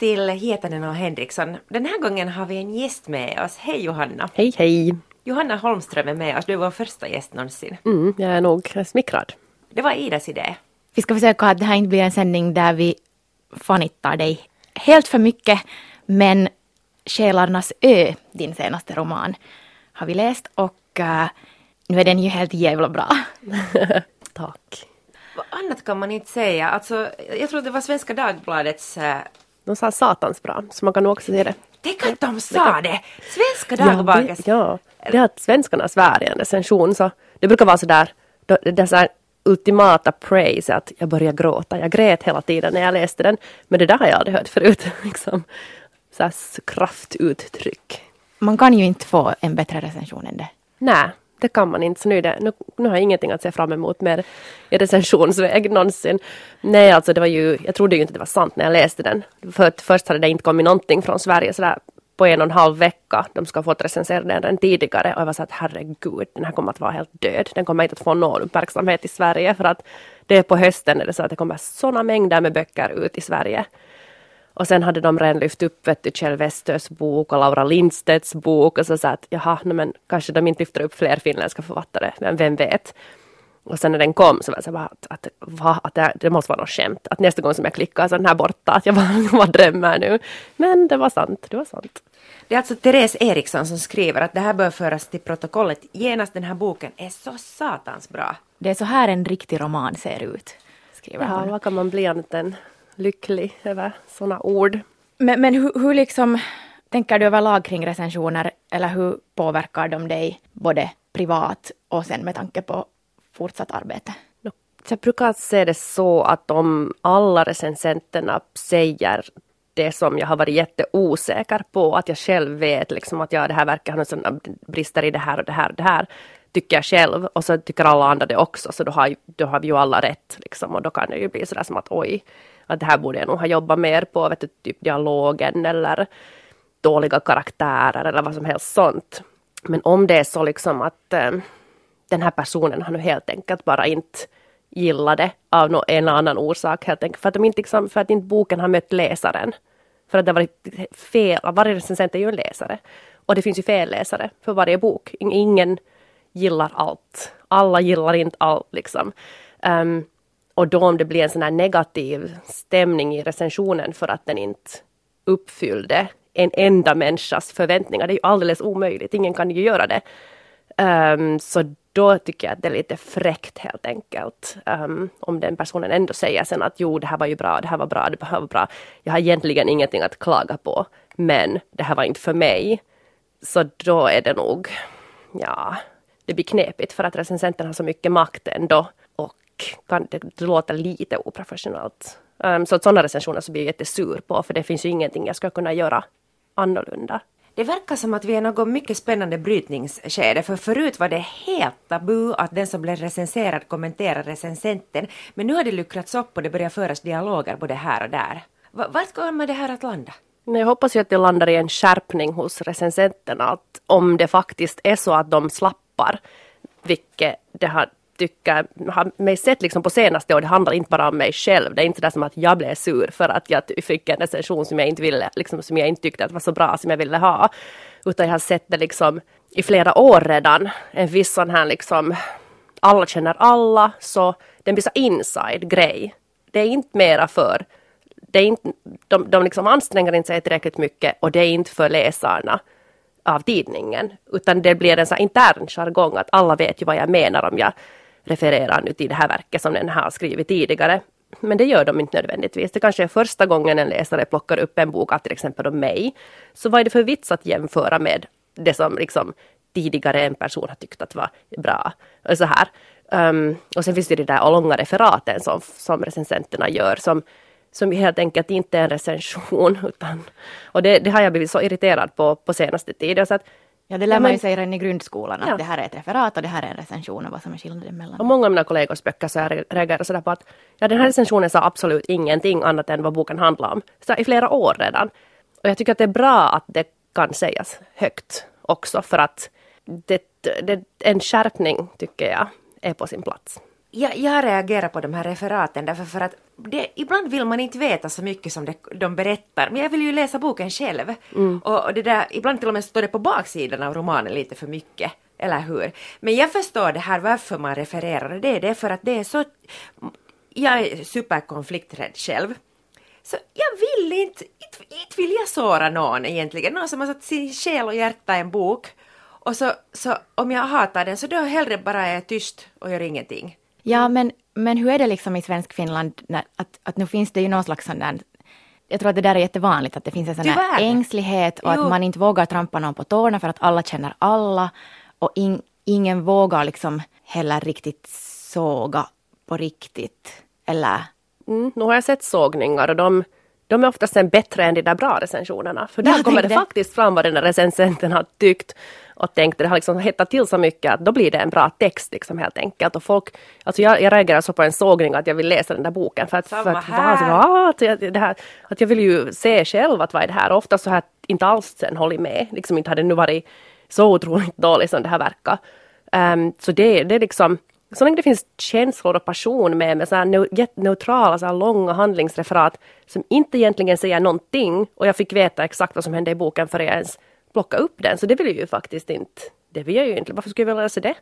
till Hietanen och Henriksson. Den här gången har vi en gäst med oss. Hej Johanna! Hej hej! Johanna Holmström är med oss. Du är vår första gäst någonsin. Mm, jag är nog smickrad. Det var Idas idé. Vi ska försöka att det här inte blir en sändning där vi fanittar dig helt för mycket. Men Själarnas ö, din senaste roman, har vi läst och uh, nu är den ju helt jävla bra. Tack. Vad annat kan man inte säga. Alltså, jag tror det var Svenska Dagbladets... De sa satans bra, så man kan nog också säga det. Tänk att de sa det! Svenska Dagbladets... Ja, det, ja, det är att svenskarna svär i en recension så det brukar vara sådär, det är så ultimata praise att jag börjar gråta. Jag grät hela tiden när jag läste den. Men det där har jag aldrig hört förut. liksom. Så kraftuttryck. Man kan ju inte få en bättre recension än det. Nej, det kan man inte. Så nu, det, nu, nu har jag ingenting att se fram emot mer i recensionsväg någonsin. Nej, alltså det var ju, jag trodde ju inte det var sant när jag läste den. För att först hade det inte kommit någonting från Sverige sådär på en och en halv vecka. De ska ha fått recensera den tidigare och jag var så att herregud, den här kommer att vara helt död. Den kommer inte att få någon uppmärksamhet i Sverige för att det är på hösten är det så att det kommer sådana mängder med böcker ut i Sverige. Och sen hade de redan lyft upp vet du, Kjell Westös bok och Laura Lindstedts bok och så sa att jaha, no, men kanske de inte lyfter upp fler finländska författare, men vem vet. Och sen när den kom så var jag så bara att, att, va, att det, det, måste vara något skämt. Att nästa gång som jag klickar så är den här borta, att jag bara, bara drömmer nu. Men det var sant, det var sant. Det är alltså Therese Eriksson som skriver att det här bör föras till protokollet genast. Den här boken är så satans bra. Det är så här en riktig roman ser ut. Skriver ja, vad kan man bli annat än lycklig över sådana ord. Men, men hur, hur liksom tänker du överlag kring recensioner eller hur påverkar de dig både privat och sen med tanke på fortsatt arbete? Jag brukar se det så att om alla recensenterna säger det som jag har varit jätteosäker på, att jag själv vet liksom att ja, det här verkar ha sådana brister i det här och det här och det här, tycker jag själv och så tycker alla andra det också, så då har, då har vi ju alla rätt liksom och då kan det ju bli sådär som att oj, att det här borde jag nog ha jobbat mer på, vet du, typ dialogen eller dåliga karaktärer eller vad som helst sånt. Men om det är så liksom att äh, den här personen har nu helt enkelt bara inte gillat det av någon, en annan orsak helt enkelt. För att, de inte liksom, för att inte boken har mött läsaren. För att det har varit fel, varje recensent är ju en läsare. Och det finns ju fel läsare för varje bok. Ingen gillar allt. Alla gillar inte allt liksom. Um, och då om det blir en sån här negativ stämning i recensionen för att den inte uppfyllde en enda människas förväntningar. Det är ju alldeles omöjligt, ingen kan ju göra det. Um, så då tycker jag att det är lite fräckt helt enkelt. Um, om den personen ändå säger sen att jo, det här var ju bra, det här var bra, det här var bra. Jag har egentligen ingenting att klaga på, men det här var inte för mig. Så då är det nog, ja, det blir knepigt för att recensenten har så mycket makt ändå kan det, det låter lite oprofessionellt. Um, så att sådana recensioner så blir jag jättesur på för det finns ju ingenting jag ska kunna göra annorlunda. Det verkar som att vi är något mycket spännande brytningsskede, för förut var det helt tabu att den som blev recenserad kommenterar recensenten, men nu har det luckrats upp och det börjar föras dialoger både här och där. V vart kommer det här att landa? Jag hoppas ju att det landar i en skärpning hos recensenterna, att om det faktiskt är så att de slappar, vilket det har tycker, har mig sett liksom på senaste år, det handlar inte bara om mig själv. Det är inte det som att jag blev sur för att jag fick en recension som jag inte ville, liksom, som jag inte tyckte att var så bra som jag ville ha. Utan jag har sett det liksom i flera år redan. En viss sån här liksom, alla känner alla, så den blir så inside-grej. Det är inte mera för det är inte, de, de liksom anstränger inte sig tillräckligt mycket och det är inte för läsarna av tidningen. Utan det blir en så intern jargong att alla vet ju vad jag menar om jag refererar nu till det här verket som den har skrivit tidigare. Men det gör de inte nödvändigtvis. Det kanske är första gången en läsare plockar upp en bok av till exempel om mig. Så vad är det för vits att jämföra med det som liksom tidigare en person har tyckt att var bra? Och så här. Um, och sen finns det de där långa referaten som, som recensenterna gör som, som helt enkelt inte är en recension. Utan, och det, det har jag blivit så irriterad på på senaste tiden. Så att Ja, det lär ja, man ju sig redan i grundskolan, att ja. det här är ett referat och det här är en recension och vad som är skillnaden mellan Och många av mina kollegors böcker så jag reagerar sådär på att ja, den här recensionen sa absolut ingenting annat än vad boken handlar om. Så I flera år redan. Och jag tycker att det är bra att det kan sägas högt också för att det, det, en skärpning tycker jag är på sin plats. Jag, jag reagerar på de här referaten därför för att det, ibland vill man inte veta så mycket som det, de berättar, men jag vill ju läsa boken själv. Mm. Och, och det där, ibland till och med står det på baksidan av romanen lite för mycket, eller hur? Men jag förstår det här varför man refererar det, det är för att det är så... Jag är superkonflikträdd själv. Så jag vill inte, inte, inte vill jag såra någon egentligen, någon som har satt sin själ och hjärta i en bok. Och så, så om jag hatar den så då hellre bara är jag tyst och gör ingenting. Ja, men, men hur är det liksom i svensk Finland? När, att, att nu finns det ju någon slags sån där jag tror att det där är jättevanligt, att det finns en sån här ängslighet och Jo. att man inte vågar trampa någon på tårna för att alla känner alla och in, ingen vågar liksom heller riktigt såga på riktigt. Eller Mm, nu har jag sett sågningar och de, de är oftast sen bättre än de där bra recensionerna. För där Jag kommer det tänkte- faktiskt fram vad den där recensenten har tyckt och tänkt. Det har liksom hettat till så mycket att då blir det en bra text liksom helt enkelt. Och folk, alltså jag, jag reagerar så på en sågning att jag vill läsa den där boken. För att, Samma för att, här. vad, vad, att, jag, det här, att jag vill ju se själv att vad är det här. Och ofta så har jag inte alls sen hållit med. Liksom inte hade det nu varit så otroligt dåligt som det här verkar. Ehm, så det, det är liksom så länge det finns känslor och passion med, med så här neutrala, så här långa handlingsreferat som inte egentligen säger någonting och jag fick veta exakt vad som hände i boken för jag ens plocka upp den. Så det vill jag ju faktiskt inte. Det vill jag ju inte. Varför skulle jag vilja läsa det?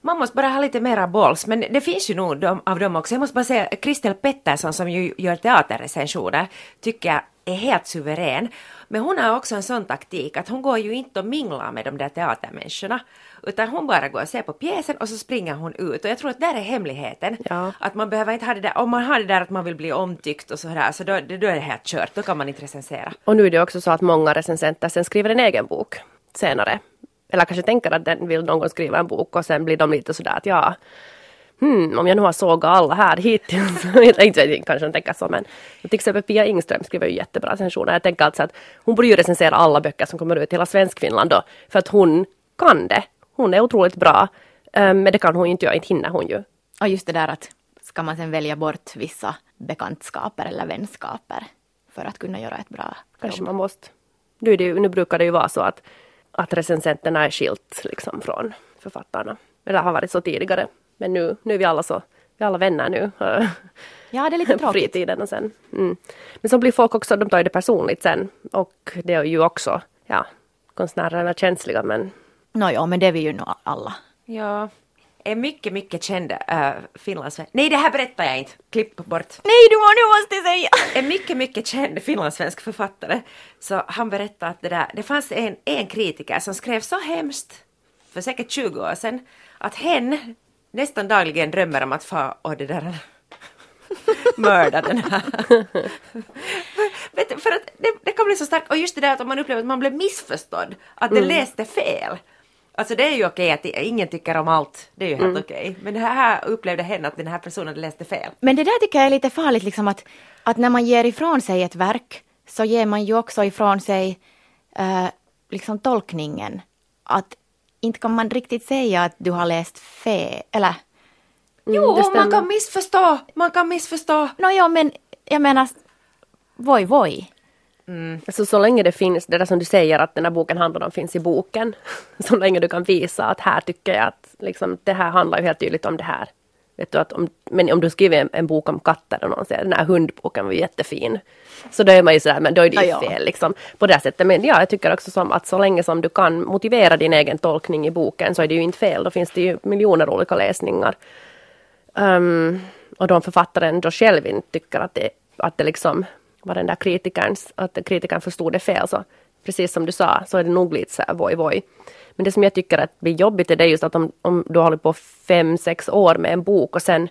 Man måste bara ha lite mera balls, men det finns ju nog de, av dem också. Jag måste bara säga, Kristel Pettersson som ju gör teaterrecensioner tycker jag är helt suverän. Men hon har också en sån taktik att hon går ju inte och minglar med de där teatermänniskorna. Utan hon bara går och ser på pjäsen och så springer hon ut. Och jag tror att där är hemligheten. Ja. Att man behöver inte ha det där, om man har det där att man vill bli omtyckt och sådär, så då, då är det helt kört. Då kan man inte recensera. Och nu är det också så att många recensenter sen skriver en egen bok senare. Eller kanske tänker att den vill någon skriva en bok och sen blir de lite sådär att ja, hmm, om jag nu har sågat alla här hittills. inte, kanske de tänker så men till exempel Pia Ingström skriver ju jättebra recensioner. Jag tänker alltså att hon borde ju recensera alla böcker som kommer ut i hela Svenskfinland då. För att hon kan det. Hon är otroligt bra. Um, men det kan hon ju inte göra, inte hinner hon ju. och just det där att ska man sen välja bort vissa bekantskaper eller vänskaper för att kunna göra ett bra Kanske jobb. man måste. Nu, är det nu brukar det ju vara så att, att recensenterna är skilt liksom från författarna. Eller har varit så tidigare. Men nu, nu är vi alla så, vi är alla vänner nu. Ja, det är lite på tråkigt. fritiden och sen. Mm. Men så blir folk också, de tar ju det personligt sen. Och det är ju också, ja, konstnärerna är känsliga men Nå, ja, men det är vi ju nog alla. Ja. Är mycket, mycket känd uh, finlandssvensk... Nej, det här berättar jag inte. Klipp bort. Nej, du må, nu måste jag säga! en mycket, mycket känd finlandssvensk författare. Så han berättade att det, där, det fanns en, en kritiker som skrev så hemskt för säkert 20 år sedan att hen nästan dagligen drömmer om att få och det där mörda den här. Vet du, för att det, det kan bli så starkt och just det där att man upplever att man blev missförstådd, att det läste fel. Alltså det är ju okej att ingen tycker om allt, det är ju helt okej. Men det här upplevde hen att den här personen läste fel. Men det där tycker jag är lite farligt, liksom att, att när man ger ifrån sig ett verk så ger man ju också ifrån sig eh, liksom tolkningen. Att inte kan man riktigt säga att du har läst fel, eller? Jo, det man kan missförstå, man kan missförstå. Nåja, men jag menar, voj, voj. Alltså så länge det finns, det där som du säger att den här boken handlar om finns i boken. Så länge du kan visa att här tycker jag att liksom, det här handlar ju helt tydligt om det här. Vet du, att om, men om du skriver en, en bok om katter och någon säger den här hundboken var jättefin. Så då är man ju sådär, men då är det ju Ja, fel liksom. På det sättet. Men ja, jag tycker också som att så länge som du kan motivera din egen tolkning i boken så är det ju inte fel. Då finns det ju miljoner olika läsningar. Um, och de författaren då själv inte tycker att det, att det liksom var den där kritikerns, att kritikern förstod det fel så precis som du sa så är det nog lite så här voj voj. Men det som jag tycker att blir jobbigt är det just att om, om du har hållit på fem, sex år med en bok och sen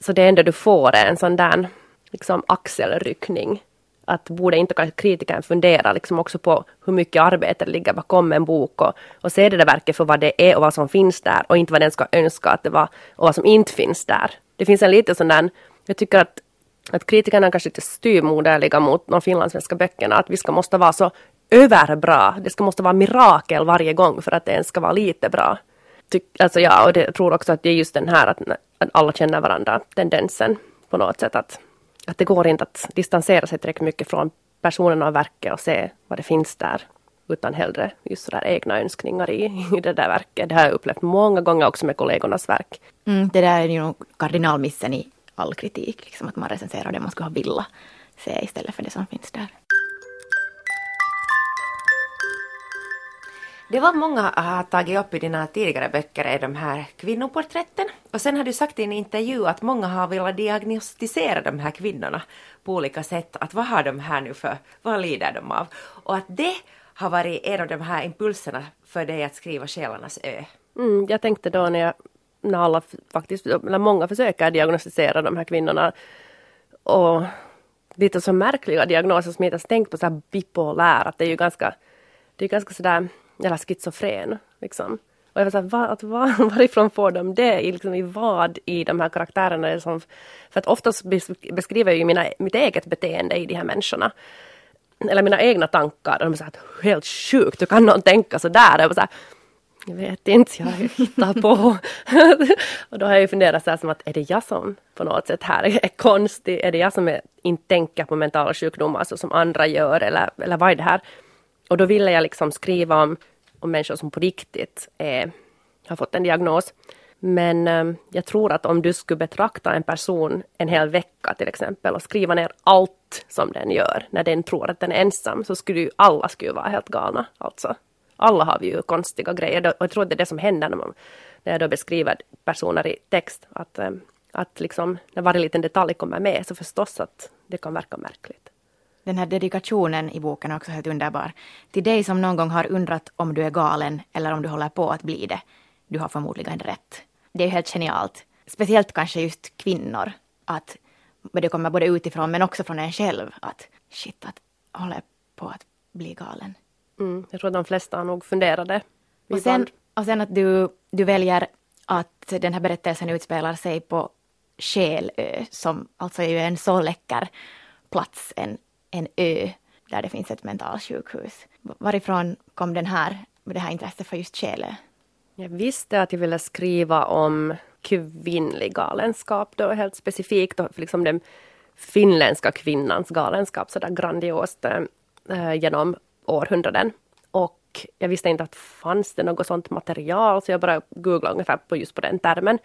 så det enda du får är en sån där liksom axelryckning. Att borde inte kritikern fundera liksom också på hur mycket arbete det ligger bakom en bok och, och se det där verket för vad det är och vad som finns där och inte vad den ska önska att det var och vad som inte finns där. Det finns en liten sån där, jag tycker att, att kritikerna är kanske lite styrmoderliga mot de finlandssvenska böckerna, att vi ska måste vara så överbra, det ska måste vara mirakel varje gång för att det ens ska vara lite bra. Tyck, alltså ja, och det, jag tror också att det är just den här att, att alla känner varandra, tendensen på något sätt att, att det går inte att distansera sig tillräckligt mycket från personerna och verket och se vad det finns där. utan hellre just sådär egna önskningar i, i det där verket. Det har jag upplevt många gånger också med kollegornas verk. Mm, det där är ju nog kardinalmissen i all kritik, liksom att man recenserar det man skulle ha velat se istället för det som finns där. Det var många har tagit upp i dina tidigare böcker är de här kvinnoporträtten. Och sen har du sagt i en intervju att många har velat diagnostisera de här kvinnorna på olika sätt. Att vad har de här nu för, vad lider de av? Och att det har varit en av de här impulserna för dig att skriva Själarnas ö. Mm, jag tänkte då när, jag, när alla faktiskt, eller många försöker diagnostisera de här kvinnorna och lite så märkliga diagnoser som jag inte ens tänkt på, så här bipolär, att det är ju ganska, det är ganska sådär eller schizofren. Liksom. Och jag var så här, att, var, varifrån får de det? I, liksom, I vad i de här karaktärerna? Liksom, för att oftast beskriver jag ju mina, mitt eget beteende i de här människorna. Eller mina egna tankar. De är så här, helt sjukt, hur kan någon tänka så där? Jag, var så här, jag vet inte, jag hittar på. och då har jag ju funderat så här som att är det jag som på något sätt här är konstig? Är det jag som är, inte tänker på mentala sjukdomar så som andra gör? Eller, eller vad är det här? Och då ville jag liksom skriva om, om människor som på riktigt är, har fått en diagnos. Men eh, jag tror att om du skulle betrakta en person en hel vecka till exempel och skriva ner allt som den gör när den tror att den är ensam så skulle ju alla skulle vara helt galna. Alltså. Alla har vi ju konstiga grejer och jag tror att det är det som händer när, man, när jag då beskriver personer i text. Att, eh, att liksom, när varje liten detalj kommer med så förstås att det kan verka märkligt. Den här dedikationen i boken är också helt underbar. Till dig som någon gång har undrat om du är galen eller om du håller på att bli det. Du har förmodligen rätt. Det är helt genialt. Speciellt kanske just kvinnor. Att det kommer både utifrån men också från en själv. Att shit, att håller på att bli galen. Mm, jag tror att de flesta har nog funderat det. Och sen, och sen att du, du väljer att den här berättelsen utspelar sig på Själö som alltså är en så läcker plats, en en ö där det finns ett mentalsjukhus. Varifrån kom den här, det här intresset för just Själö? Jag visste att jag ville skriva om kvinnlig galenskap då helt specifikt och liksom den finländska kvinnans galenskap så där grandiost äh, genom århundraden. Och jag visste inte att fanns det något sånt material så jag bara googlade ungefär på just på den termen.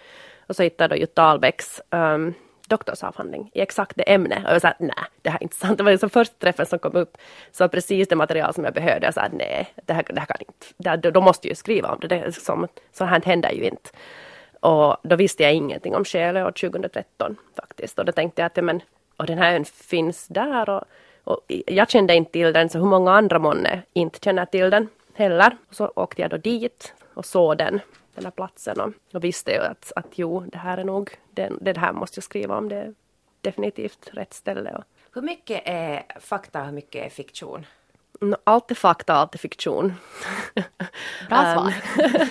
Och så hittade jag ju Dahlbäcks um, ehm, doktorsavhandling i exakt det ämnet. Och jag sa nej, det här är inte sant. Det var liksom första träffen som kom upp. Så precis det material som jag behövde. Jag sa nej, det här, det här kan inte. Det, de måste ju skriva om det. det som, så här händer ju inte. Och då visste jag ingenting om Själö år 2013 faktiskt. Och då tänkte jag att ja, men, och den här ön finns där. Och, och jag kände inte till den, så hur många andra månne inte känner till den heller. Och så åkte jag då dit och såg den den här platsen och, och visste att, att jo, det här är nog, det, det här måste jag skriva om, det är definitivt rätt ställe. Och. Hur mycket är fakta och hur mycket är fiktion? Allt är fakta, allt är fiktion. Bra svar.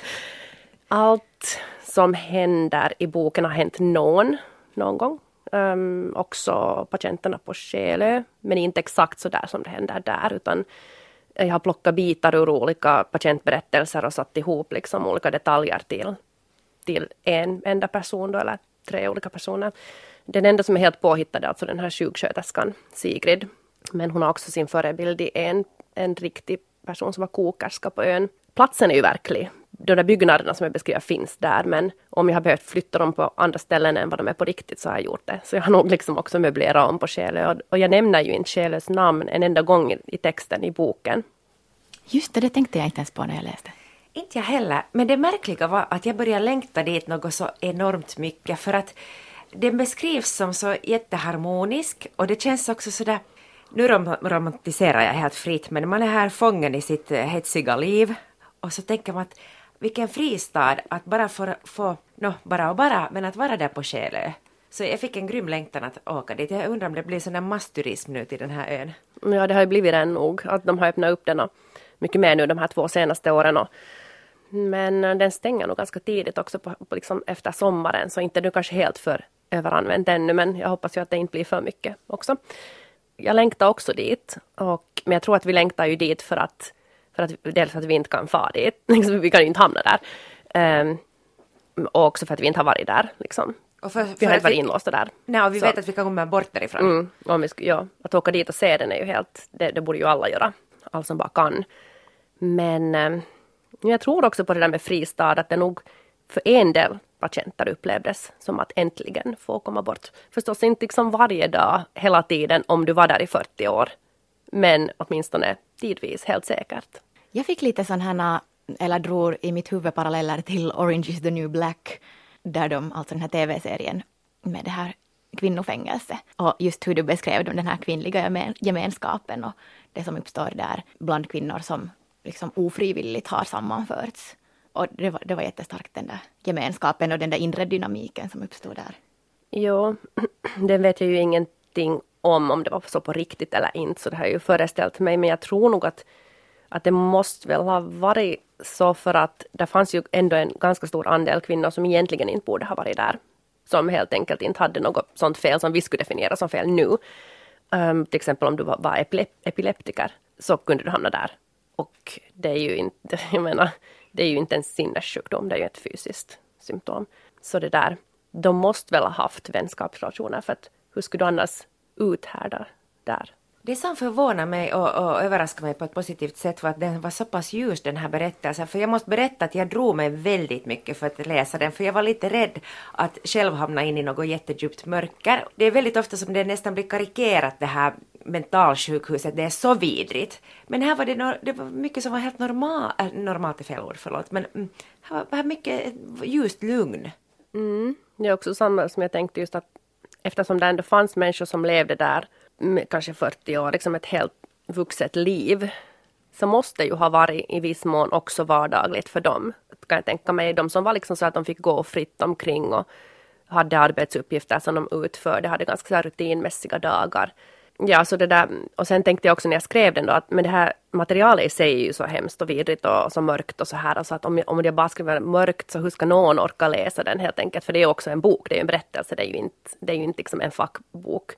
allt som händer i boken har hänt någon, någon gång. Um, också patienterna på Själö, men inte exakt så där som det händer där, utan jag har plockat bitar ur olika patientberättelser och satt ihop liksom olika detaljer till, till en enda person då, eller tre olika personer. Den enda som är helt påhittad är alltså den här sjuksköterskan Sigrid. Men hon har också sin förebild i en, en riktig person som var kokerska på ön. Platsen är ju verklig. De där byggnaderna som jag beskriver finns där men om jag har behövt flytta dem på andra ställen än vad de är på riktigt så har jag gjort det. Så jag har nog liksom också möblerat om på Själö och, och jag nämner ju inte Själös namn en enda gång i, i texten i boken. Just det, det tänkte jag inte ens på när jag läste. Inte jag heller, men det märkliga var att jag började längta dit något så enormt mycket för att den beskrivs som så jätteharmonisk och det känns också sådär nu rom romantiserar jag helt fritt, men man är här fången i sitt eh, hetsiga liv och så tänker man att vilken fristad att bara få, få no, bara och bara, men att vara där på Själö. Så jag fick en grym längtan att åka dit. Jag undrar om det blir sån där massturism nu till den här ön. Ja, det har ju blivit det nog, att de har öppnat upp den mycket mer nu de här två senaste åren. Och, men eh, den stänger nog ganska tidigt också på, på liksom efter sommaren, så inte nu kanske helt för överanvänt ännu, men jag hoppas ju att det inte blir för mycket också. Jag längtar också dit, och, men jag tror att vi längtar ju dit för att, för att dels att vi inte kan fara dit, liksom, vi kan ju inte hamna där. Um, och också för att vi inte har varit där. Liksom. För, för vi har inte varit inlåsta där. Nej, och vi så. vet att vi kan komma bort därifrån. Mm, om vi, ja, att åka dit och se den är ju helt, det, det borde ju alla göra, alla som bara kan. Men eh, jag tror också på det där med fristad, att det nog för en del patienter upplevdes som att äntligen få komma bort. Förstås inte liksom varje dag, hela tiden, om du var där i 40 år. Men åtminstone tidvis, helt säkert. Jag fick lite sådana, eh, eller drog i mitt huvud paralleller till Orange is the new black, där de, alltså den här tv-serien med det här kvinnofängelse. Och just hur du beskrev den här kvinnliga gemenskapen och det som uppstår där bland kvinnor som liksom ofrivilligt har sammanförts. Och det var, det var jättestarkt den där gemenskapen och den där inre dynamiken som uppstod där. Jo, den vet jag ju ingenting om, om det var så på riktigt eller inte, så det har jag ju föreställt mig, men jag tror nog att, att det måste väl ha varit så för att det fanns ju ändå en ganska stor andel kvinnor som egentligen inte borde ha varit där. Som helt enkelt inte hade något sånt fel som vi skulle definiera som fel nu. Um, till exempel om du var, var epilep epileptiker så kunde du hamna där. Och det är ju inte, jag menar, det är ju inte en sinnessjukdom, det är ju ett fysiskt symptom. Så det där, de måste väl ha haft vänskapsrelationer för att hur skulle du annars uthärda där? Det som förvånar mig och, och överraskar mig på ett positivt sätt var att den var så pass ljus den här berättelsen. För jag måste berätta att jag drog mig väldigt mycket för att läsa den. För jag var lite rädd att själv hamna in i något jättedjupt mörker. Det är väldigt ofta som det nästan blir karikerat det här mentalsjukhuset, det är så vidrigt. Men här var det, no det var mycket som var helt normal, äh, normalt är fel ord, förlåt, men mm, här var, här mycket ljust lugn. Mm. Det är också samma som jag tänkte just att eftersom det ändå fanns människor som levde där kanske 40 år, liksom ett helt vuxet liv, så måste ju ha varit i viss mån också vardagligt för dem. Kan jag tänka mig, de som var liksom så att de fick gå fritt omkring och hade arbetsuppgifter som de utförde, hade ganska rutinmässiga dagar. Ja, så det där, och sen tänkte jag också när jag skrev den då att men det här materialet i sig är ju så hemskt och vidrigt och så mörkt och så här. Alltså att om, jag, om jag bara skriver mörkt så hur ska någon orka läsa den helt enkelt? För det är också en bok, det är ju en berättelse, det är ju inte, det är ju inte liksom en fackbok.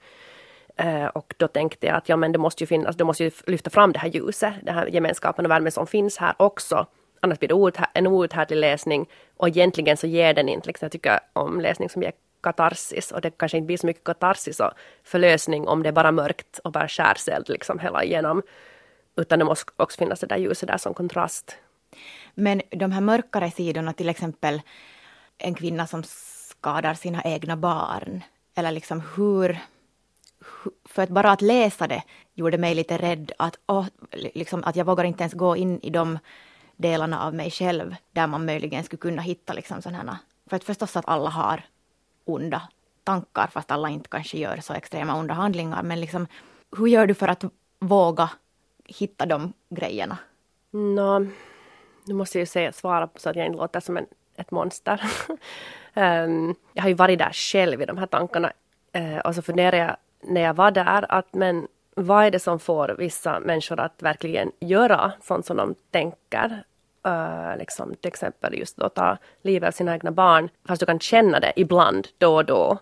Eh, och då tänkte jag att ja men det måste ju finnas, det måste ju lyfta fram det här ljuset, den här gemenskapen och värmen som finns här också. Annars blir det en outhärdlig läsning och egentligen så ger den inte, liksom, jag tycker om läsning som ger katarsis och det kanske inte blir så mycket katarsis och förlösning om det är bara mörkt och bara skärseld liksom hela igenom. Utan det måste också finnas det där ljuset där som kontrast. Men de här mörkare sidorna, till exempel en kvinna som skadar sina egna barn, eller liksom hur... För att bara att läsa det gjorde mig lite rädd att, oh, liksom, att jag vågar inte ens gå in i de delarna av mig själv där man möjligen skulle kunna hitta liksom sådana för att förstås att alla har onda tankar, fast alla inte kanske gör så extrema onda handlingar. Men liksom, hur gör du för att våga hitta de grejerna? Nå, nu måste jag ju säga, svara så att jag inte låter som en, ett monster. um, jag har ju varit där själv i de här tankarna. Uh, och så funderar jag när jag var där att men vad är det som får vissa människor att verkligen göra sånt som de tänker? uh, liksom, till exempel just då ta livet av sina egna barn. Fast du kan känna det ibland, då och då.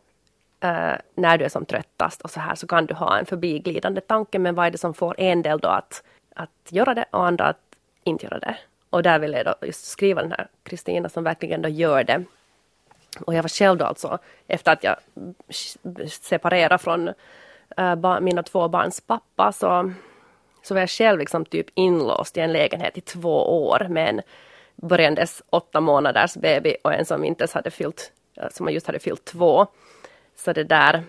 Uh, när du är som tröttast och så här så kan du ha en förbiglidande tanke. Men vad är det som får en del då att, att göra det och andra att inte göra det? Och där vill jag då just skriva den här Kristina som verkligen då gör det. Och jag var själv då alltså, efter att jag separerade från äh, mina två barns pappa så så var jag själv liksom typ inlåst i en lägenhet i två år med en börjandes åtta månaders baby och en som inte hade fyllt, eh, som just hade fyllt två. Så det där,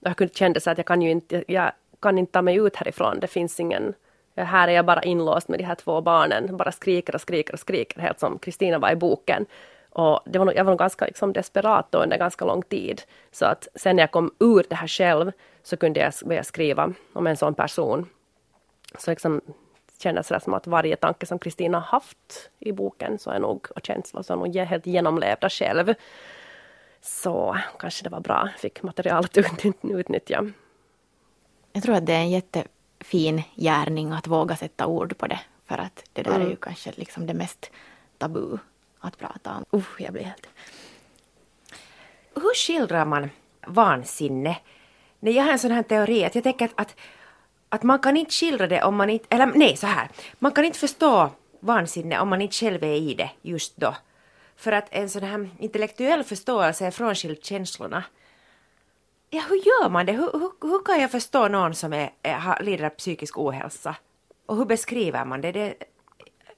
jag kunde kände så att jag kan ju inte, jag kan inte ta mig ut härifrån, det finns ingen, här är jag bara inlåst med de här två barnen, bara skriker och skriker och skriker, helt som Kristina var i boken. Och det var nog, jag var nog ganska liksom, desperat då under ganska lång tid. Så att sen när jag kom ur det här själv så kunde jag börja skriva om en sån person så liksom kändes det som att varje tanke som Kristina haft i boken så är nog, och känslor så är nog helt genomlevda själv. Så kanske det var bra, fick materialet utnyttja. Jag tror att det är en jättefin gärning att våga sätta ord på det. För att det där mm. är ju mm. kanske liksom det mest tabu att prata om. Uh, jag blir helt... Hur skildrar man vansinne? Nej, jag har en sån här teori att jag tänker att, att att man kan inte skildra det om man inte, eller nej så här, man kan inte förstå vansinne om man inte själv är i det just då. För att en sån här intellektuell förståelse är frånskild känslorna. Ja, hur gör man det? Hur, hur, hur kan jag förstå någon som är, är, lider av psykisk ohälsa? Och hur beskriver man det? det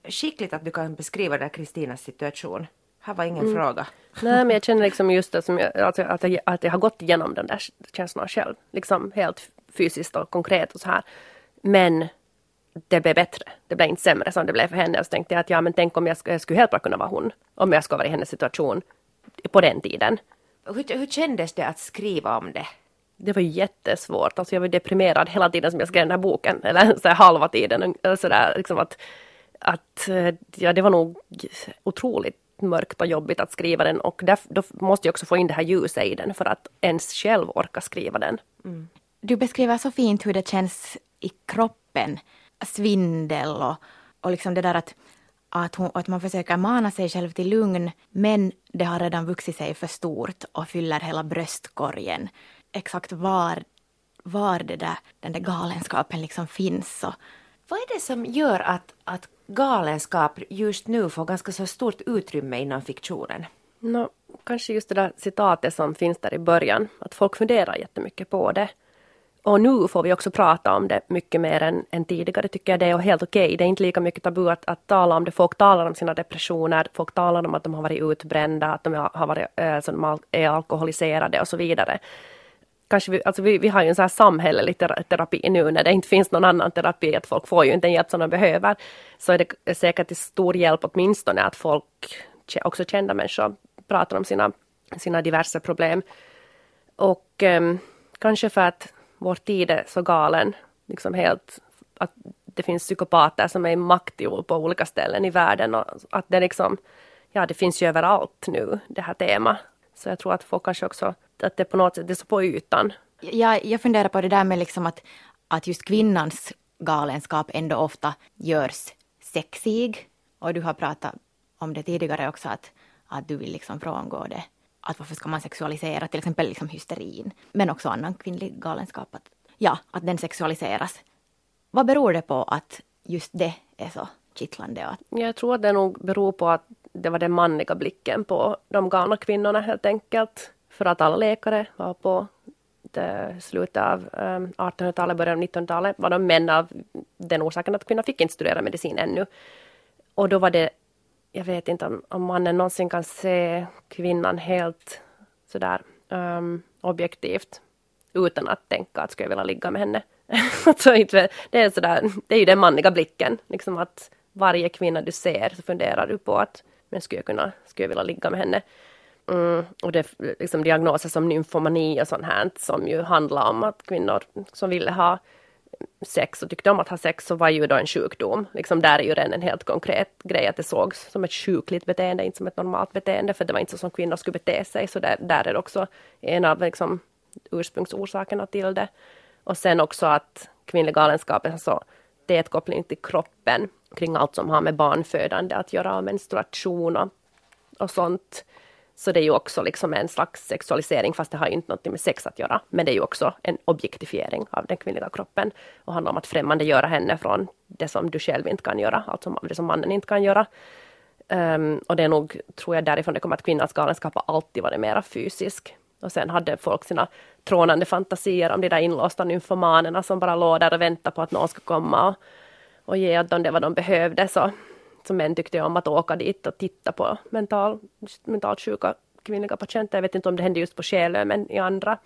skickligt att du kan beskriva där Kristinas situation. Här var ingen fråga. Nej men jag känner liksom just det som jag, alltså, att, jag, att jag har gått igenom den där känslan själv. Liksom helt fysiskt och konkret och så här. Men det blev bättre. Det blev inte sämre som det blev för henne. Och så tänkte jag att ja men tänk om jag, jag skulle helt bara kunna vara hon. Om jag skulle vara i hennes situation på den tiden. Hur, hur kändes det att skriva om det? Det var jättesvårt. Alltså jag var deprimerad hela tiden som jag skrev den här boken. Eller så här halva tiden. Så där, liksom att, att, eh, ja, det var nog otroligt mörkt och jobbigt att skriva den och där, då måste jag också få in det här ljuset i den för att ens själv orka skriva den. Mm. Du beskriver så fint hur det känns i kroppen, svindel och, och liksom det där att, att, hon, att man försöker mana sig själv till lugn men det har redan vuxit sig för stort och fyller hela bröstkorgen. Exakt var, var det där, den där galenskapen liksom finns. Och, vad är det som gör att, att galenskap just nu får ganska så stort utrymme inom fiktionen? No, kanske just det där citatet som finns där i början, att folk funderar jättemycket på det. Och nu får vi också prata om det mycket mer än, än tidigare tycker jag det är helt okej. Okay. Det är inte lika mycket tabu att, att tala om det. Folk talar om sina depressioner, folk talar om att de har varit utbrända, att de har varit, eh, äh, de är alkoholiserade och så vidare kanske vi, alltså vi, vi har ju en sån här samhällelig terapi nu när det inte finns någon annan terapi, att folk får ju inte den hjälp som de behöver. Så är det säkert till stor hjälp åtminstone att folk, också kända människor, pratar om sina, sina diverse problem. Och eh, kanske för att vår tid är så galen, liksom helt, att det finns psykopater som är i makt på olika ställen i världen och att det liksom, ja det finns ju överallt nu det här temat. Så jag tror att folk kanske också att det på något sätt är så på ytan. Jag, jag funderar på det där med liksom att, att just kvinnans galenskap ändå ofta görs sexig. Och du har pratat om det tidigare också, att, att du vill liksom frångå det. Att varför ska man sexualisera till exempel liksom hysterin, men också annan kvinnlig galenskap. Att, ja, att den sexualiseras. Vad beror det på att just det är så kittlande? Jag tror att det nog beror på att det var den manliga blicken på de galna kvinnorna helt enkelt för att alla läkare var på slutet av ehm, 1800-talet, början av 1900-talet var de män av den orsaken att kvinnor fick inte studera medicin ännu. Och då var det, jag vet inte om, om mannen någonsin kan se kvinnan helt sådär um, objektivt utan att tänka att skulle jag vilja ligga med henne. alltså, det, är sådär, det är ju den manliga blicken, liksom att varje kvinna du ser så funderar du på att men skulle jag kunna, skulle jag vilja ligga med henne. Mm, och det liksom diagnoser som nymfomani och sånt här som ju handlar om att kvinnor som ville ha sex och tyckte om att ha sex så var ju då en sjukdom. Liksom där är ju redan en helt konkret grej att det sågs som ett sjukligt beteende, inte som ett normalt beteende för det var inte så som kvinnor skulle bete sig så där, där är det också en av liksom, ursprungsorsakerna till det. Och sen också att kvinnlig galenskap alltså, är så tät koppling till kroppen kring allt som har med barnfödande att göra, menstruation och, och sånt. Så det är ju också liksom en slags sexualisering fast det har inte något med sex att göra. Men det är ju också en objektifiering av den kvinnliga kroppen och handlar om att främmande göra henne från det som du själv inte kan göra, alltså det som mannen inte kan göra. Um, och det är nog, tror jag, därifrån det kommer att kvinnans galenskap har alltid varit mera fysisk. Och sen hade folk sina trånande fantasier om de där inlåsta nymfomanerna som bara låg där och väntade på att någon ska komma och, och ge dem det vad de behövde. Så så män tyckte om att åka dit och titta på mental, mentalt sjuka kvinnliga patienter. Jag vet inte om det hände just på Själö men i andra.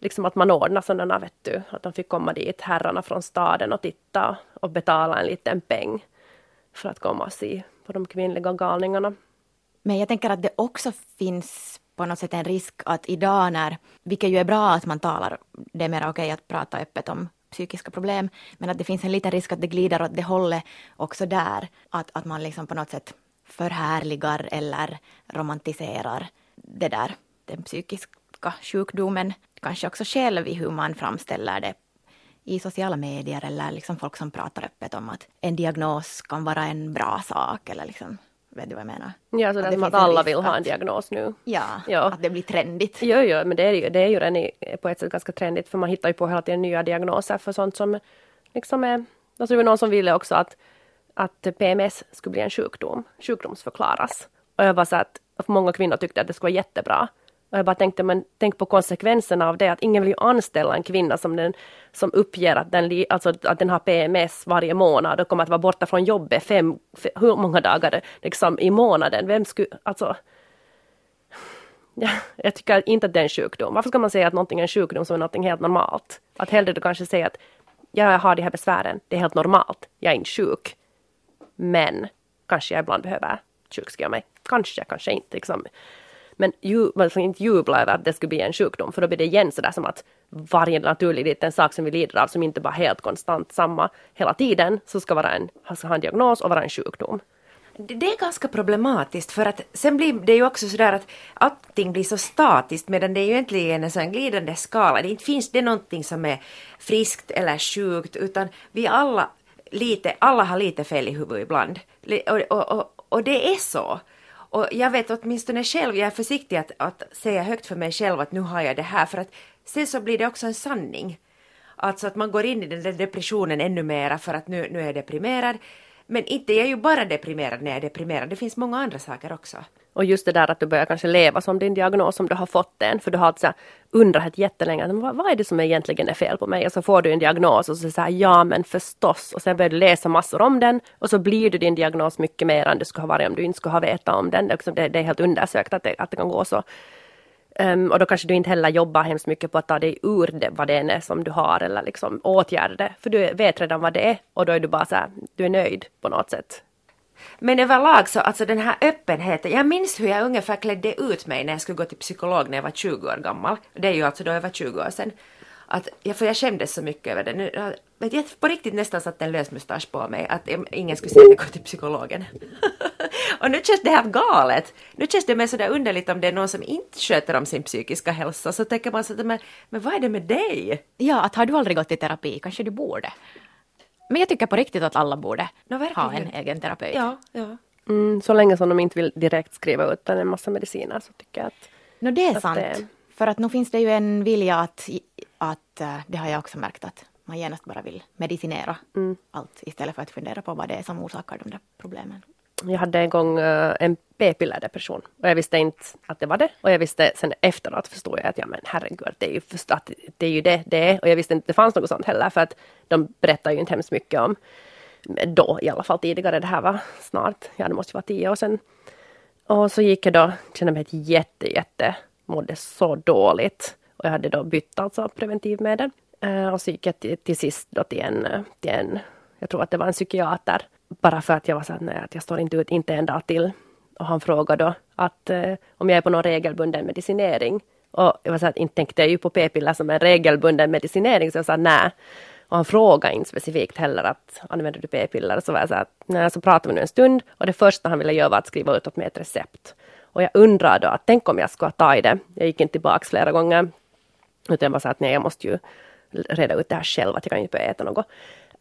Liksom att man ordnade sådana, vet du, att de fick komma dit, herrarna från staden och titta och betala en liten peng för att komma och se på de kvinnliga galningarna. Men jag tänker att det också finns på något sätt en risk att idag när, vilket ju är bra att man talar, det är mer okej okay att prata öppet om psykiska problem, men att det finns en liten risk att det glider åt det hållet också där, att, att man liksom på något sätt förhärligar eller romantiserar det där, den psykiska sjukdomen, kanske också själv i hur man framställer det i sociala medier eller liksom folk som pratar öppet om att en diagnos kan vara en bra sak eller liksom Vet du vad jag menar? Ja, så att, det att alla vill ha en diagnos nu. Ja, ja, att det blir trendigt. Jo, jo, men det är ju, det är ju redan på ett sätt ganska trendigt för man hittar ju på hela tiden nya diagnoser för sånt som liksom är... Alltså det var någon som ville också att, att PMS skulle bli en sjukdom, sjukdomsförklaras. Och jag var så att många kvinnor tyckte att det skulle vara jättebra och jag bara tänkte, men tänk på konsekvenserna av det, att ingen vill ju anställa en kvinna som, den, som uppger att den, alltså, att den har PMS varje månad och kommer att vara borta från jobbet fem, fem hur många dagar liksom, i månaden. Vem skulle, alltså... Ja, jag tycker inte att det är en sjukdom. Varför ska man säga att någonting är en sjukdom som är någonting helt normalt? Att hellre du kanske säger att jag har de här besvären, det är helt normalt, jag är inte sjuk. Men kanske jag ibland behöver sjukskriva mig. Kanske, kanske inte. Liksom. Men ju, man inte jubla över att det skulle bli en sjukdom, för då blir det igen sådär som att varje naturlig liten sak som vi lider av, som inte bara helt konstant samma hela tiden, så ska vara en, ska ha en diagnos och vara en sjukdom. Det är ganska problematiskt för att sen blir det ju också sådär att allting blir så statiskt medan det är ju egentligen en sån glidande skala. Det inte finns det någonting som är friskt eller sjukt utan vi alla lite, alla har lite fel i huvudet ibland. Och, och, och, och det är så. Och jag vet åtminstone själv, jag är försiktig att, att säga högt för mig själv att nu har jag det här för att sen så blir det också en sanning. Alltså att man går in i den där depressionen ännu mera för att nu, nu är jag deprimerad. Men inte är ju bara deprimerad när jag är deprimerad, det finns många andra saker också. Och just det där att du börjar kanske leva som din diagnos om du har fått den, för du har alltså undrat jättelänge, vad, vad är det som egentligen är fel på mig? Och så får du en diagnos och så säger ja men förstås, och sen börjar du läsa massor om den och så blir du din diagnos mycket mer än du skulle ha varit om du inte skulle ha vetat om den. Det, liksom, det är helt undersökt att det, att det kan gå så. Um, och då kanske du inte heller jobbar hemskt mycket på att ta dig ur det, vad det än är som du har eller liksom åtgärda det. För du vet redan vad det är och då är du bara så här, du är nöjd på något sätt. Men överlag så, alltså den här öppenheten, jag minns hur jag ungefär klädde ut mig när jag skulle gå till psykolog när jag var 20 år gammal. Det är ju alltså då över 20 år sedan. Att, ja, för jag skämdes så mycket över det. Nu, vet jag på riktigt nästan satt en lösmustasch på mig, att ingen skulle säga att jag går till psykologen. och nu känns det här galet. Nu känns det mer sådär underligt om det är någon som inte sköter om sin psykiska hälsa, så tänker man så men, men vad är det med dig? Ja, att har du aldrig gått i terapi, kanske du borde. Men jag tycker på riktigt att alla borde no, ha en egen terapeut. Ja, ja. Mm, så länge som de inte vill direkt skriva ut en massa mediciner så tycker jag att... No, det är sant. Det... För att nu finns det ju en vilja att, att, eh, det har jag också märkt att man genast bara vill medicinera mm. allt istället för att fundera på vad det är som orsakar de där problemen. Jag hade en gång uh, en p-pillerdepression och jag visste inte att det var det och jag visste sen efteråt förstod jag att ja men herregud det är ju, att det, är ju det det är och jag visste inte att det fanns något sånt heller för att de berättar ju inte hemskt mycket om då i alla fall tidigare, det här var snart, ja det måste vara tio år sedan. Och så gick jag då, kände mig jätte jätte, mådde så dåligt och jag hade då bytt alltså preventivmedel. Eh, och så gick jag till, till sist då till en, till en, jag tror att det var en psykiater bara för att jag var så att, nej, att jag står inte ut, inte en dag till. Och han frågade då att eh, om jag är på någon regelbunden medicinering. Och jag var så att inte tänkte jag ju på p-piller som en regelbunden medicinering, så jag sa nej. Och han frågade inte specifikt heller att använder du p-piller? Så var jag så att nej, så pratade vi nu en stund och det första han ville göra var att skriva ut åt mig ett recept. Och jag undrade då att tänk om jag skulle ta i det. Jag gick inte tillbaks flera gånger. Utan jag var så att nej, jag måste ju reda ut det här själv, att jag kan inte börja äta något.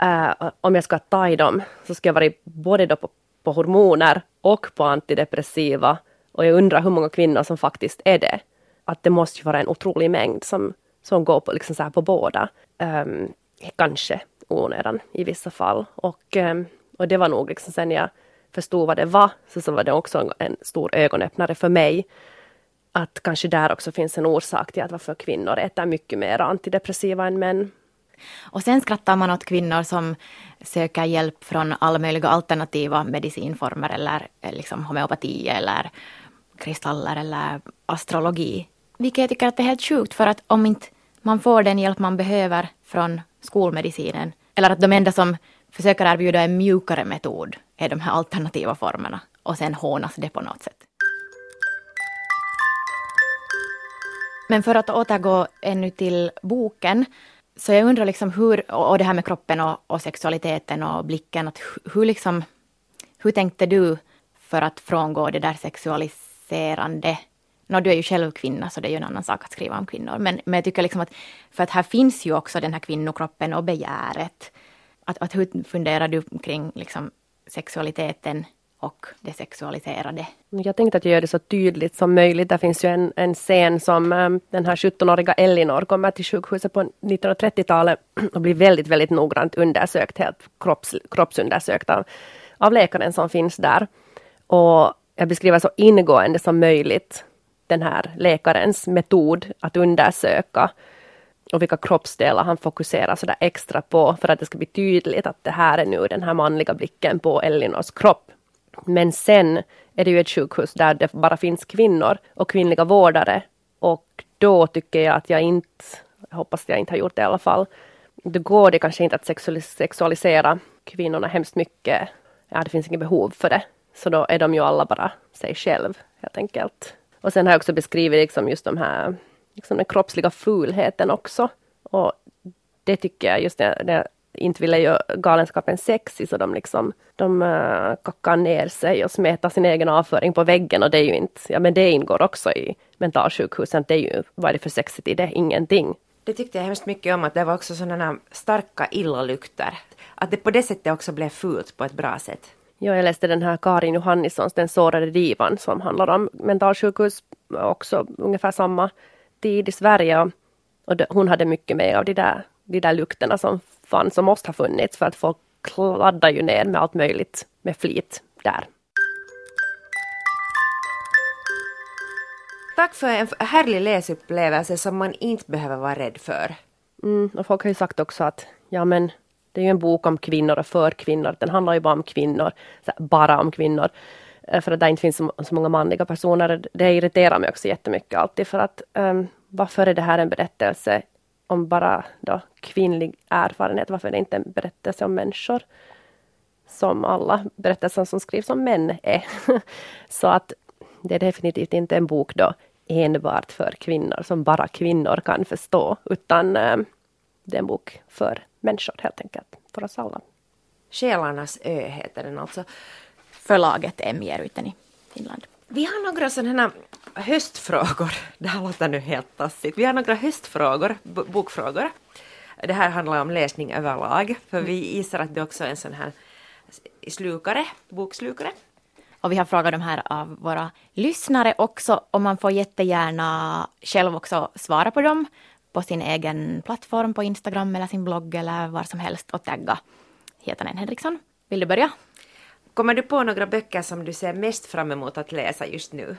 Uh, om jag ska ta i dem så ska jag vara både då på, på hormoner och på antidepressiva. Och jag undrar hur många kvinnor som faktiskt är det. Att det måste ju vara en otrolig mängd som, som går på, liksom så här på båda. Um, kanske onödan i vissa fall. Och, um, och det var nog liksom sen jag förstod vad det var, så, så var det också en, en stor ögonöppnare för mig. Att kanske där också finns en orsak till att varför kvinnor äter mycket mer antidepressiva än män. Och sen skrattar man åt kvinnor som söker hjälp från alla möjliga alternativa medicinformer eller eh, liksom homeopati eller kristaller eller astrologi. Vilket jag tycker att det är helt sjukt för att om inte man får den hjälp man behöver från skolmedicinen eller att de enda som försöker erbjuda en mjukare metod är de här alternativa formerna och sen hånas det på något sätt. Men för att återgå ännu till boken så jag undrar liksom hur, och det här med kroppen och, och sexualiteten och blicken, att hur, liksom, hur tänkte du för att frångå det där sexualiserande? Nå, du är ju själv kvinna, så det är ju en annan sak att skriva om kvinnor. Men, men jag tycker liksom att, för att här finns ju också den här kvinnokroppen och begäret. Att, att hur funderar du kring liksom sexualiteten och det sexualiserade. Jag tänkte att jag gör det så tydligt som möjligt. Det finns ju en, en scen som um, den här 17-åriga Elinor kommer till sjukhuset på 1930-talet och blir väldigt, väldigt noggrant undersökt, helt kropps, kroppsundersökt av, av läkaren som finns där. Och jag beskriver så ingående som möjligt den här läkarens metod att undersöka och vilka kroppsdelar han fokuserar sådär extra på för att det ska bli tydligt att det här är nu den här manliga blicken på Elinors kropp. Men sen är det ju ett sjukhus där det bara finns kvinnor och kvinnliga vårdare och då tycker jag att jag inte, jag hoppas jag inte har gjort det i alla fall, då går det kanske inte att sexualisera kvinnorna hemskt mycket. Ja, det finns inget behov för det. Så då är de ju alla bara sig själv helt enkelt. Och sen har jag också beskrivit liksom just de här, liksom den kroppsliga fulheten också. Och det tycker jag just när, när jag inte ville göra galenskapen sexig så de liksom de uh, kackar ner sig och smetar sin egen avföring på väggen och det är ju inte, ja men det ingår också i mentalsjukhusen. Det är ju, vad är det för sexigt i det? Ingenting. Det tyckte jag hemskt mycket om att det var också sådana starka illalukter. Att det på det sättet också blev fult på ett bra sätt. Ja, jag läste den här Karin Johannissons Den sårade divan som handlar om mentalsjukhus, också ungefär samma tid i Sverige. Och det, hon hade mycket mer av de där, de där lukterna som fanns som måste ha funnits för att folk kladdar ju ner med allt möjligt med flit där. Tack för en härlig läsupplevelse som man inte behöver vara rädd för. Mm, och folk har ju sagt också att ja men det är ju en bok om kvinnor och för kvinnor. Den handlar ju bara om kvinnor, bara om kvinnor. Eh, för att det inte finns så, så, många manliga personer. Det irriterar mig också jättemycket alltid för att um, varför är det här en berättelse om bara då kvinnlig erfarenhet? Varför är det inte en berättelse om människor? Som alla berättelser som skrivs om män är. så att det är definitivt inte en bok då enbart för kvinnor som bara kvinnor kan förstå utan um, det är en bok för människor helt enkelt, för oss alla. Själarnas ö heter den alltså. Förlaget MJ-ruten i Finland. Vi har några sådana höstfrågor. Det här låter nu helt tassigt. Vi har några höstfrågor, bokfrågor. Det här handlar om läsning överlag, för vi gissar att det också är en sån här slukare, bokslukare. Och vi har frågat de här av våra lyssnare också och man får jättegärna själv också svara på dem på sin egen plattform på Instagram eller sin blogg eller var som helst och tagga Hietanen Henriksson. Vill du börja? Kommer du på några böcker som du ser mest fram emot att läsa just nu?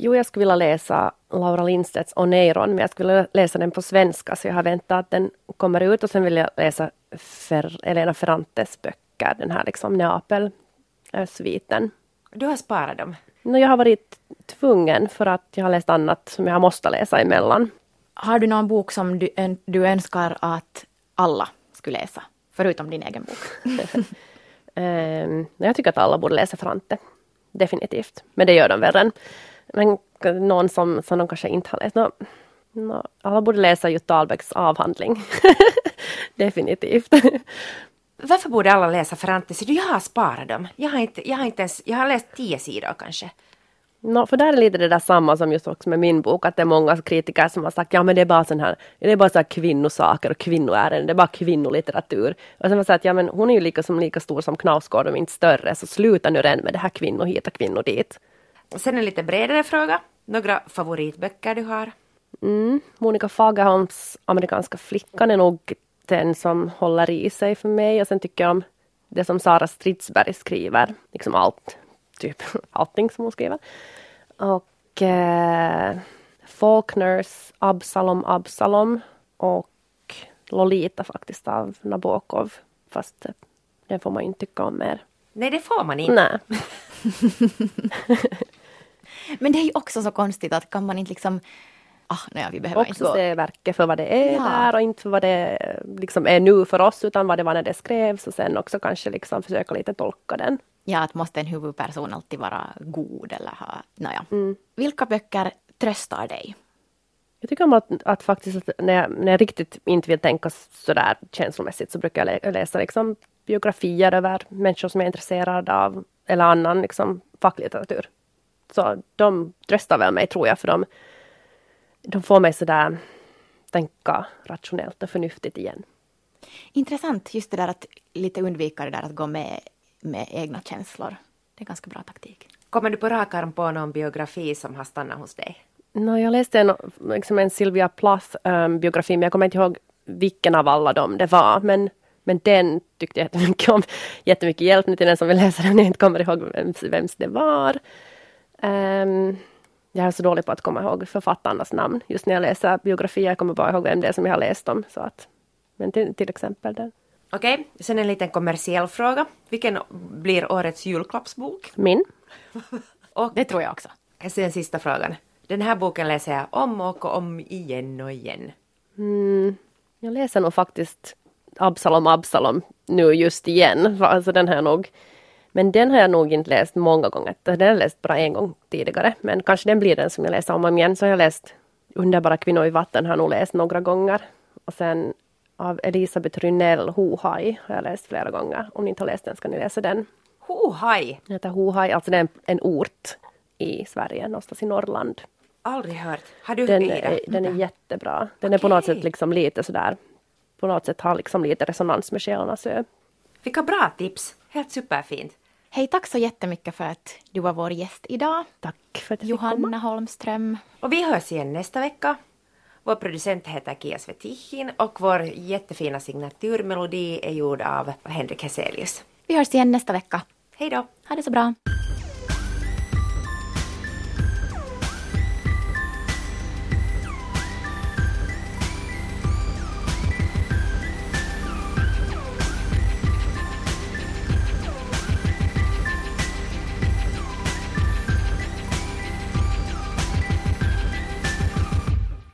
Jo, jag skulle vilja läsa Laura Lindstedts Oneiron, men jag skulle vilja läsa den på svenska, så jag har väntat att den kommer ut och sen vill jag läsa Fer Elena Ferrantes böcker, den här liksom Neapel-sviten. Du har sparat dem? No, jag har varit tvungen för att jag har läst annat som jag har måste läsa emellan. Har du någon bok som du, du önskar att alla skulle läsa, förutom din egen bok? um, jag tycker att alla borde läsa Frante. Definitivt. Men det gör de väl redan. Men någon som, som de kanske inte har läst. No, no, alla borde läsa Jutta Ahlbäcks avhandling. Definitivt. Varför borde alla läsa Frante? jag har sparat dem. Jag har, inte, jag har inte ens, jag har läst tio sidor kanske. No, för där är lite det där samma som just också med min bok, att det är många kritiker som har sagt ja men det är bara sån här, det är bara så här kvinnosaker och kvinnoärenden, det är bara kvinnolitteratur. Och sen har jag sagt ja men hon är ju lika, som, lika stor som Knausgård, om inte större, så sluta nu redan med det här kvinnor hit och kvinnor dit. Sen en lite bredare fråga, några favoritböcker du har? Mm, Monica Fagerholms Amerikanska flickan är nog den som håller i sig för mig och sen tycker jag om det som Sara Stridsberg skriver, liksom allt typ allting som hon skriver. Och eh, Faulkners Absalom Absalom och Lolita faktiskt av Nabokov. Fast den får man ju inte tycka om mer. Nej, det får man inte. Nej. Men det är ju också så konstigt att kan man inte liksom Ah, nej, vi behöver också inte gå. se verket för vad det är ja. där och inte för vad det liksom är nu för oss utan vad det var när det skrevs och sen också kanske liksom försöka lite tolka den ja, att måste en huvudperson alltid vara god eller ha, naja. Mm. Vilka böcker tröstar dig? Jag tycker om att, att faktiskt att när, jag, när jag riktigt inte vill tänka sådär känslomässigt så brukar jag läsa liksom biografier över människor som jag är intresserad av eller annan liksom facklitteratur. Så de tröstar väl mig tror jag för de, de får mig sådär tänka rationellt och förnuftigt igen. Intressant just det där att lite undvika det där att gå med med egna känslor. Det är ganska bra taktik. Kommer du på rak arm på någon biografi som har stannat hos dig? No, jag läste en, liksom en Sylvia Plath um, biografi, men jag kommer inte ihåg vilken av alla dem det var. Men, men den tyckte jag jättemycket om. Jättemycket hjälp nu till den som vill läsa den, jag inte kommer ihåg vems, vems det var. Um, Jag är så dålig på att komma ihåg författarnas namn. Just när jag läser biografier jag kommer bara ihåg vem det är som jag har läst om. Så att, men till, till exempel den. Okej, sen en liten kommersiell fråga. Vilken blir årets julklappsbok? Min. Och Det tror jag också. sen sista frågan. Den här boken läser jag om och om igen och igen. Mm, jag läser nog faktiskt Absalom Absalom nu just igen. Alltså den har jag nog men den har jag nog inte läst många gånger. Den har jag läst bara en gång tidigare. Men kanske den blir den som jag läser om och om igen. Så har jag läst Underbara kvinnor i vatten har jag nog läst några gånger. Och sen av Elisabeth Rynell, Hohaj, har jag läst flera gånger. Om ni inte har läst den ska ni läsa den. Hohaj! Den heter Hohaj, alltså det är en, en ort i Sverige, någonstans i Norrland. Aldrig hört. Har du Den, är, den är jättebra. Den är på något sätt liksom lite sådär, på något sätt har liksom lite resonans med Själarnas ö. Vilka bra tips! Helt superfint. Hej, tack så jättemycket för att du var vår gäst idag. Tack för att jag fick komma. Johanna Holmström. Och vi hörs igen nästa vecka. Vår producent heter Kia Svetihin och vår jättefina signaturmelodi är gjord av Henrik Heselius. Vi hörs igen nästa vecka. Hej då! Ha det så bra.